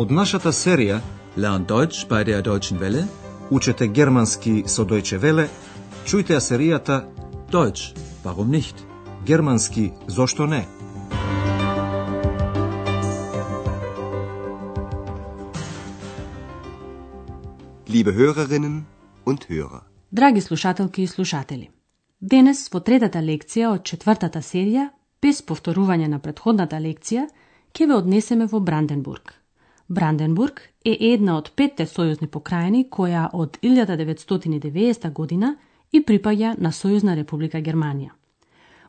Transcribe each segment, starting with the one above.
Од нашата серија Lern Deutsch bei der Deutschen Welle. Учете германски со Deutsche Welle, чујте ја серијата Deutsch, warum nicht? Германски зошто не? Liebe Hörerinnen und Hörer. Драги слушателки и слушатели, денес во третата лекција од четвртата серија, без повторување на предходната лекција, ќе ве однесеме во Бранденбург. Бранденбург е една од петте сојузни покрајни која од 1990 година и припаѓа на Сојузна република Германија.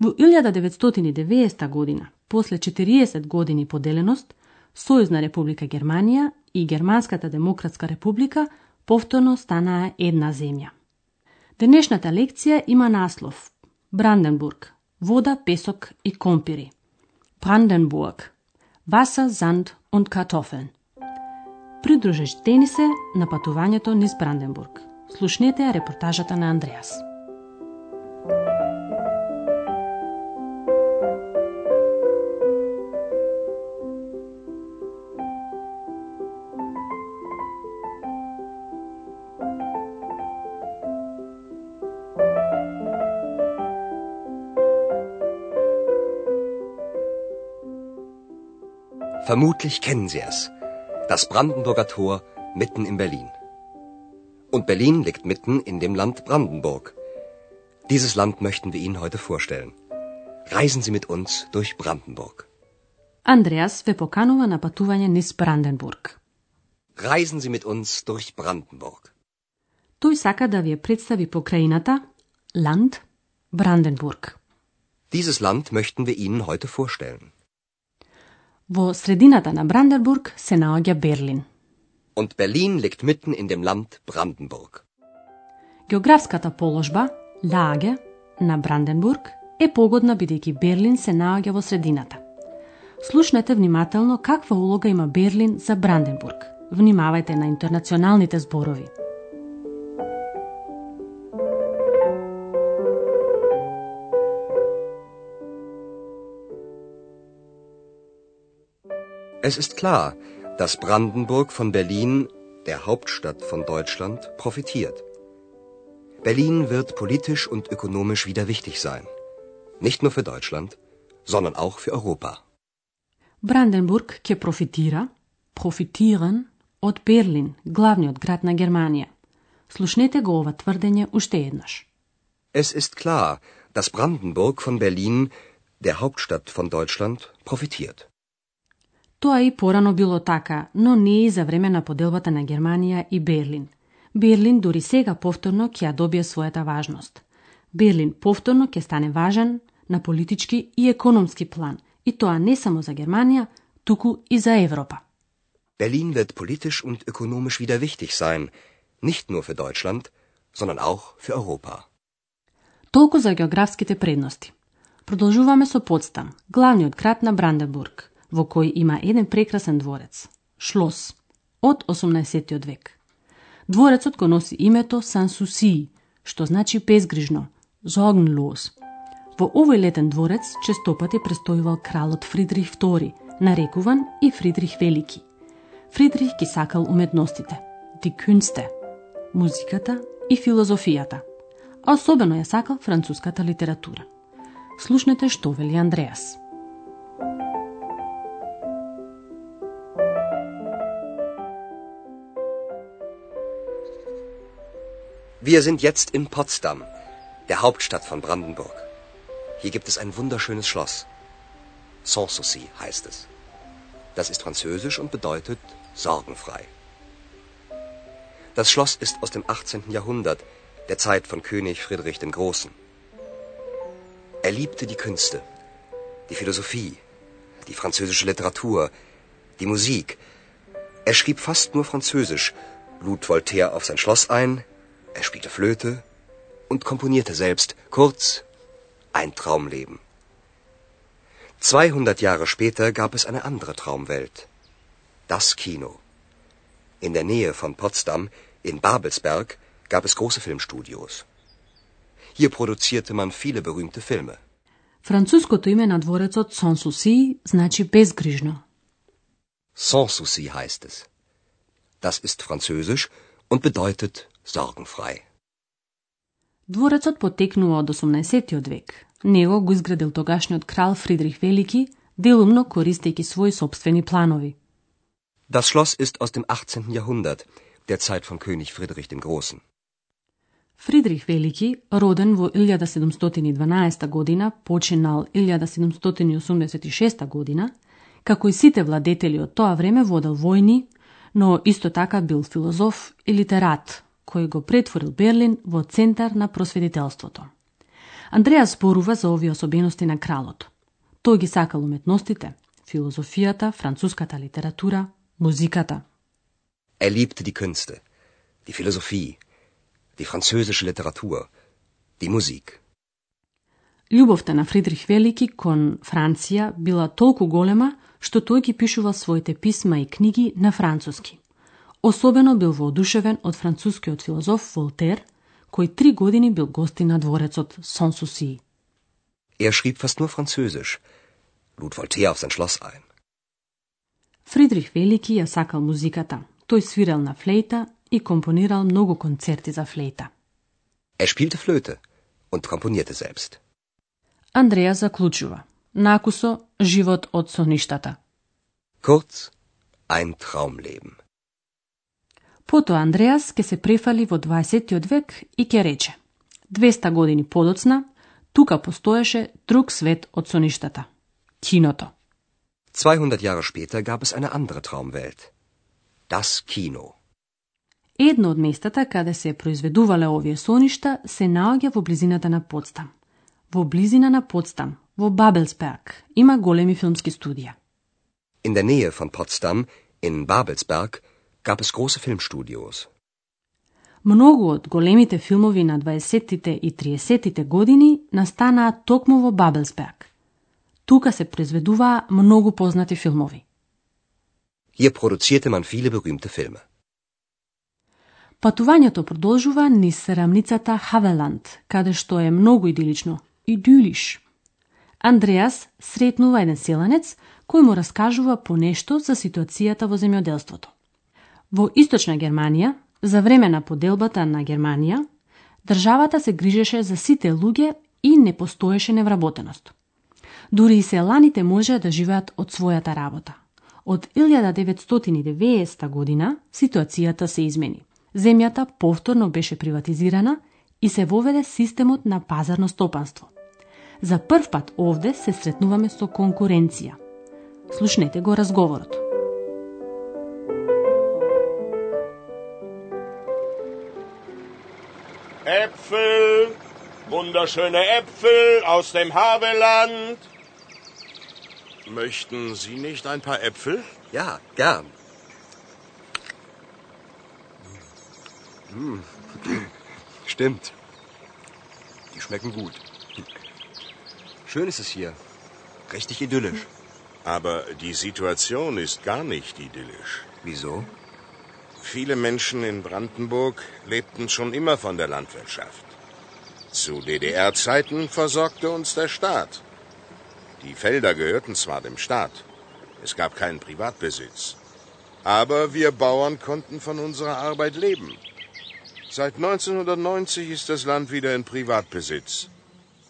Во 1990 година, после 40 години поделеност, Сојузна република Германија и Германската демократска република повторно станаа една земја. Денешната лекција има наслов Бранденбург, вода, песок и компири. Бранденбург, Wasser, Sand und Kartoffeln. Придружете ни се на патувањето низ Бранденбург. Слушнете ја репортажата на Андреас. Vermutlich kennen Sie es. Das Brandenburger Tor mitten in Berlin. Und Berlin liegt mitten in dem Land Brandenburg. Dieses Land möchten wir Ihnen heute vorstellen. Reisen Sie mit uns durch Brandenburg. Андреас ве поканува на патување низ Бранденбург. Reisen Sie mit uns durch Brandenburg. Тој сака да ви ја представи покрајината, Ланд, Бранденбург. Dieses Land möchten wir Ihnen heute vorstellen. Во средината на Бранденбург се наоѓа Берлин. Und Berlin liegt mitten in dem Land Brandenburg. Географската положба, Лаге, на Бранденбург е погодна бидејќи Берлин се наоѓа во средината. Слушнете внимателно каква улога има Берлин за Бранденбург. Внимавајте на интернационалните зборови. Es ist klar, dass Brandenburg von Berlin, der Hauptstadt von Deutschland, profitiert. Berlin wird politisch und ökonomisch wieder wichtig sein. Nicht nur für Deutschland, sondern auch für Europa. Brandenburg che profitira, profitieren od Berlin, glavniot grad na Germania. Slušnete go ovo tvrdenje ušte jednaš. Es ist klar, dass Brandenburg von Berlin, der Hauptstadt von Deutschland, profitiert. Тоа и порано било така, но не и за време на поделбата на Германија и Берлин. Берлин дури сега повторно ќе ја добие својата важност. Берлин повторно ќе стане важен на политички и економски план, и тоа не само за Германија, туку и за Европа. Berlin wird politisch und ökonomisch wieder wichtig sein, nicht nur für Deutschland, sondern auch für Europa. Толку за географските предности. Продолжуваме со Потсдам, главниот град на Бранденбург, во кој има еден прекрасен дворец, Шлос, од 18. век. Дворецот го носи името Сансуси, што значи безгрижно, Зогнлос. Во овој летен дворец честопати престојувал кралот Фридрих II, нарекуван и Фридрих Велики. Фридрих ги сакал уметностите, ди кюнсте, музиката и филозофијата, а особено ја сакал француската литература. Слушнете што вели Андреас. Wir sind jetzt in Potsdam, der Hauptstadt von Brandenburg. Hier gibt es ein wunderschönes Schloss. Sanssouci heißt es. Das ist französisch und bedeutet sorgenfrei. Das Schloss ist aus dem 18. Jahrhundert, der Zeit von König Friedrich dem Großen. Er liebte die Künste, die Philosophie, die französische Literatur, die Musik. Er schrieb fast nur Französisch, lud Voltaire auf sein Schloss ein, er spielte Flöte und komponierte selbst. Kurz, ein Traumleben. 200 Jahre später gab es eine andere Traumwelt. Das Kino. In der Nähe von Potsdam, in Babelsberg, gab es große Filmstudios. Hier produzierte man viele berühmte Filme. Француското име на дворецот Сонсуси значи безгрижно. Sans souci heißt es. Das ist französisch und bedeutet sorgenfrei. Дворецот потекнува од 18 век. Него го изградил тогашниот крал Фридрих Велики, делумно користејќи своји собствени планови. Das Schloss ist aus dem 18. Jahrhundert, der Zeit von König Friedrich dem Großen. Фридрих Велики, роден во 1712 година, починал 1786 година, како и сите владетели од тоа време водел војни, но исто така бил филозоф и литерат, кој го претворил Берлин во центар на просветителството. Андреа зборува за овие особености на кралот. Тој ги сакал уметностите, филозофијата, француската литература, музиката. Er liebte die Künste, die Philosophie, die französische Literatur, die Musik. Љубовта на Фридрих Велики кон Франција била толку голема што тој ги пишувал своите писма и книги на француски. Особено бил воодушевен од францускиот филозоф Волтер, кој три години бил гости на дворецот Сансуси. Er schrieb fast nur Französisch, lud Voltaire auf sein Schloss ein. Фридрих Велики ја сакал музиката. Тој свирал на флейта и компонирал многу концерти за флейта. Er spielte Flöte und komponierte selbst. Андреја заклучува. Накусо, живот од соништата. Kurz, ein Traumleben. Потоа Андреас ке се префали во 20. век и ке рече 200 години подоцна, тука постоеше друг свет од соништата. Киното. 200 Jahre später gab es eine andere Traumwelt. Das Kino. Едно од местата каде се произведувале овие соништа се наоѓа во близината на Потстам. Во близина на Потстам, во Бабелсберг, има големи филмски студија. In der Nähe von Potsdam, in Babelsberg, gab es große Filmstudios. Многу од големите филмови на 20-тите и 30-тите години настанаа токму во Бабелсберг. Тука се произведуваа многу познати филмови. Hier produzierte man viele berühmte Filme. Патувањето продолжува низ рамницата Хавеланд, каде што е многу идилично, идилиш. Андреас сретнува еден селанец кој му раскажува по нешто за ситуацијата во земјоделството. Во источна Германија, за време на поделбата на Германија, државата се грижеше за сите луѓе и не постоеше невработеност. Дури и селаните може да живеат од својата работа. Од 1990 година ситуацијата се измени. Земјата повторно беше приватизирана и се воведе системот на пазарно стопанство. За прв пат овде се сретнуваме со конкуренција. Слушнете го разговорот. Äpfel, wunderschöne Äpfel aus dem Havelland. Möchten Sie nicht ein paar Äpfel? Ja, gern. Hm. Stimmt. Die schmecken gut. Schön ist es hier. Richtig idyllisch. Aber die Situation ist gar nicht idyllisch. Wieso? Viele Menschen in Brandenburg lebten schon immer von der Landwirtschaft. Zu DDR-Zeiten versorgte uns der Staat. Die Felder gehörten zwar dem Staat, es gab keinen Privatbesitz, aber wir Bauern konnten von unserer Arbeit leben. Seit 1990 ist das Land wieder in Privatbesitz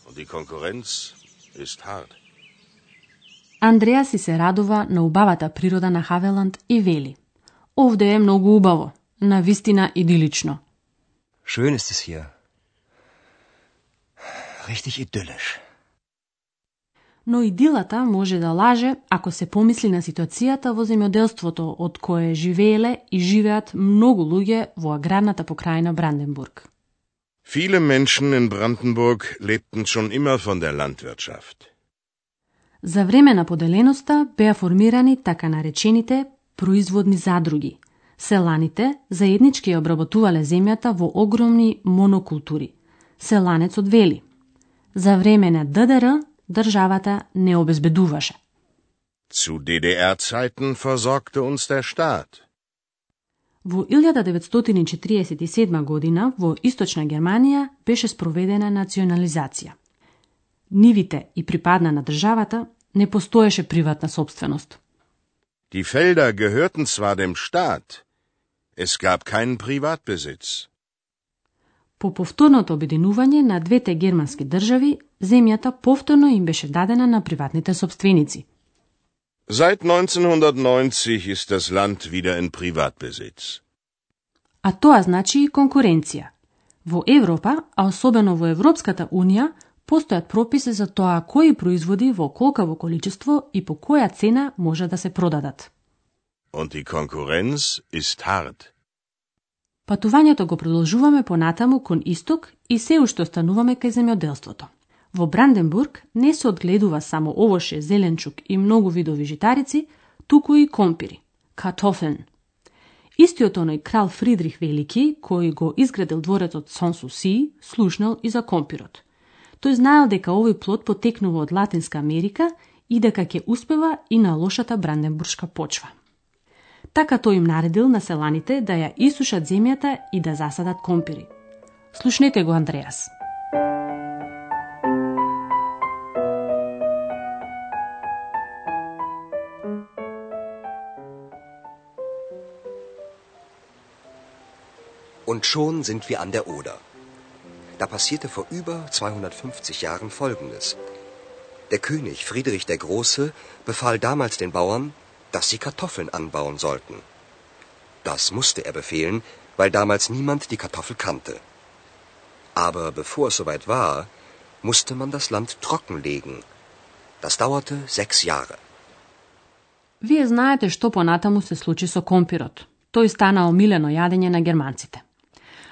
und die Konkurrenz ist hart. Андреа си се радува на убавата природа на Хавеланд и вели. Овде е многу убаво, на вистина идилично. Schön ist es hier. Richtig idyllisch. Но идилата може да лаже ако се помисли на ситуацијата во земјоделството од кое живееле и живеат многу луѓе во аграрната покрајна Бранденбург. Viele Menschen in Brandenburg lebten schon immer von der Landwirtschaft. За време на поделеноста беа формирани така наречените производни задруги. Селаните заеднички ја обработувале земјата во огромни монокултури. Селанецот вели. За време на ДДР државата не обезбедуваше. Zu DDR-Zeiten versorgte uns der Staat. Во 1947 година во Источна Германија беше спроведена национализација. Нивите и припадна на државата не постоеше приватна собственост. Die Felder gehörten zwar dem Staat, es gab keinen Privatbesitz. По повторното обединување на двете германски држави, земјата повторно им беше дадена на приватните собственици. Seit 1990 ist das Land wieder in Privatbesitz. А тоа значи и конкуренција. Во Европа, а особено во Европската Унија, постојат прописи за тоа кои производи во колкаво количество и по која цена може да се продадат. Und die Konkurrenz ist hart. Патувањето го продолжуваме понатаму кон исток и се уште остануваме кај земјоделството. Во Бранденбург не се одгледува само овоше, зеленчук и многу видови житарици, туку и компири, картофен. Истиот оној крал Фридрих Велики, кој го изградил дворецот Си, слушнал и за компирот. Тој знаел дека овој плод потекнува од Латинска Америка и дека ќе успева и на лошата бранденбуршка почва. Така тој им наредил на селаните да ја исушат земјата и да засадат компири. Слушнете го, Андреас. Und schon sind wir an der Oder. Da passierte vor über 250 Jahren Folgendes. Der König Friedrich der Große befahl damals den Bauern, dass sie Kartoffeln anbauen sollten. Das musste er befehlen, weil damals niemand die Kartoffel kannte. Aber bevor es soweit war, musste man das Land trockenlegen. Das dauerte sechs Jahre. Vi znate što po Natamu se sluči s okompirot. To je stana omiljeno jadenje na Germancite.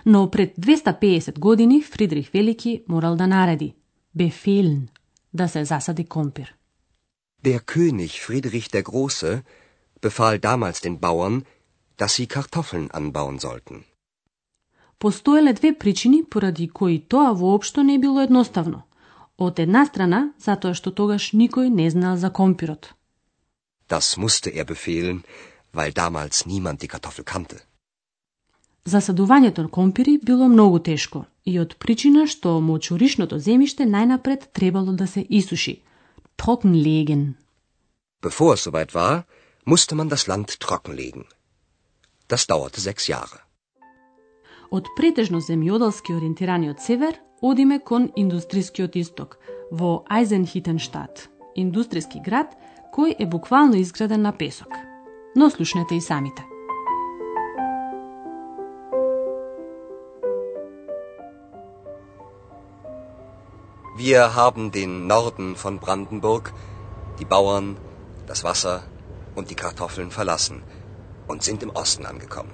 Но пред 250 години Фридрих Велики морал да нареди, бефелн, да се засади компир. Der König Friedrich der Große befahl damals den Bauern, dass sie Kartoffeln anbauen sollten. Постоеле две причини поради кои тоа воопшто не било едноставно. Од една страна, затоа што тогаш никој не знал за компирот. Das musste er befehlen, weil damals niemand die Kartoffel kannte. Засадувањето на компири било многу тешко и од причина што мочуришното земјиште најнапред требало да се исуши. Trockenlegen. Bevor es soweit war, musste man das Land trockenlegen. Das dauerte sechs Jahre. Од претежно земјоделски ориентираниот север одиме кон индустрискиот исток, во Айзенхитенштад, индустријски град кој е буквално изграден на песок. Но слушнете и самите. Wir haben den Norden von Brandenburg, die Bauern, das Wasser und die Kartoffeln verlassen und sind im Osten angekommen.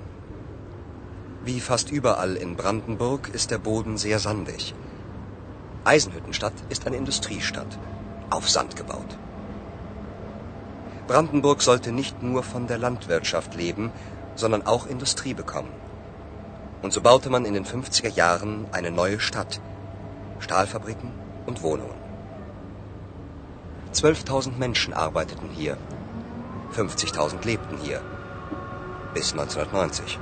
Wie fast überall in Brandenburg ist der Boden sehr sandig. Eisenhüttenstadt ist eine Industriestadt, auf Sand gebaut. Brandenburg sollte nicht nur von der Landwirtschaft leben, sondern auch Industrie bekommen. Und so baute man in den 50er Jahren eine neue Stadt. Stahlfabriken, und Wohnungen. 12.000 Menschen arbeiteten hier. 50.000 lebten hier. Bis 1990.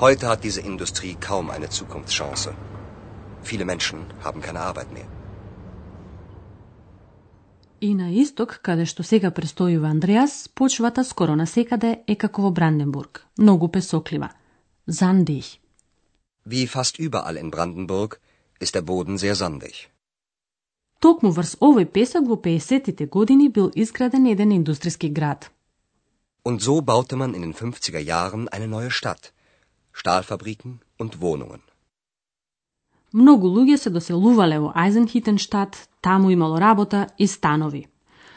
Heute hat diese Industrie kaum eine Zukunftschance. Viele Menschen haben keine Arbeit mehr. И на исток, каде што сега престојува Андреас, почвата скоро насекаде е како во Бранденбург, многу песоклива. Зандих. Wie fast überall in Brandenburg ist der Boden sehr sandig. Токму врз овој песок во 50-тите години бил изграден еден индустријски град. Und so baute man in den 50er Jahren eine neue Stadt. Stahlfabriken und Wohnungen. Многу луѓе се доселувале во Айзенхитенштад, таму имало работа и станови.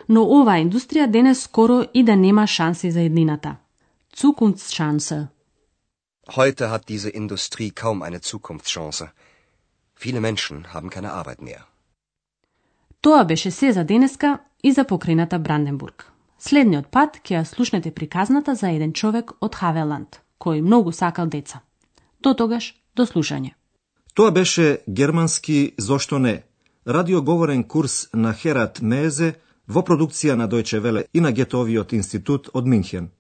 Но оваа индустрија денес скоро и да нема шанси за еднината. Zukunftschance. Heute hat diese Industrie kaum eine Zukunftschance. Viele Menschen haben keine Arbeit mehr. Тоа беше се за денеска и за покрената Бранденбург. Следниот пат ќе ја слушнете приказната за еден човек од Хавеланд, кој многу сакал деца. До тогаш, до слушање. Тоа беше германски Зошто не? Радиоговорен курс на Херат Мезе во продукција на Дојче Веле и на Гетовиот институт од Минхен.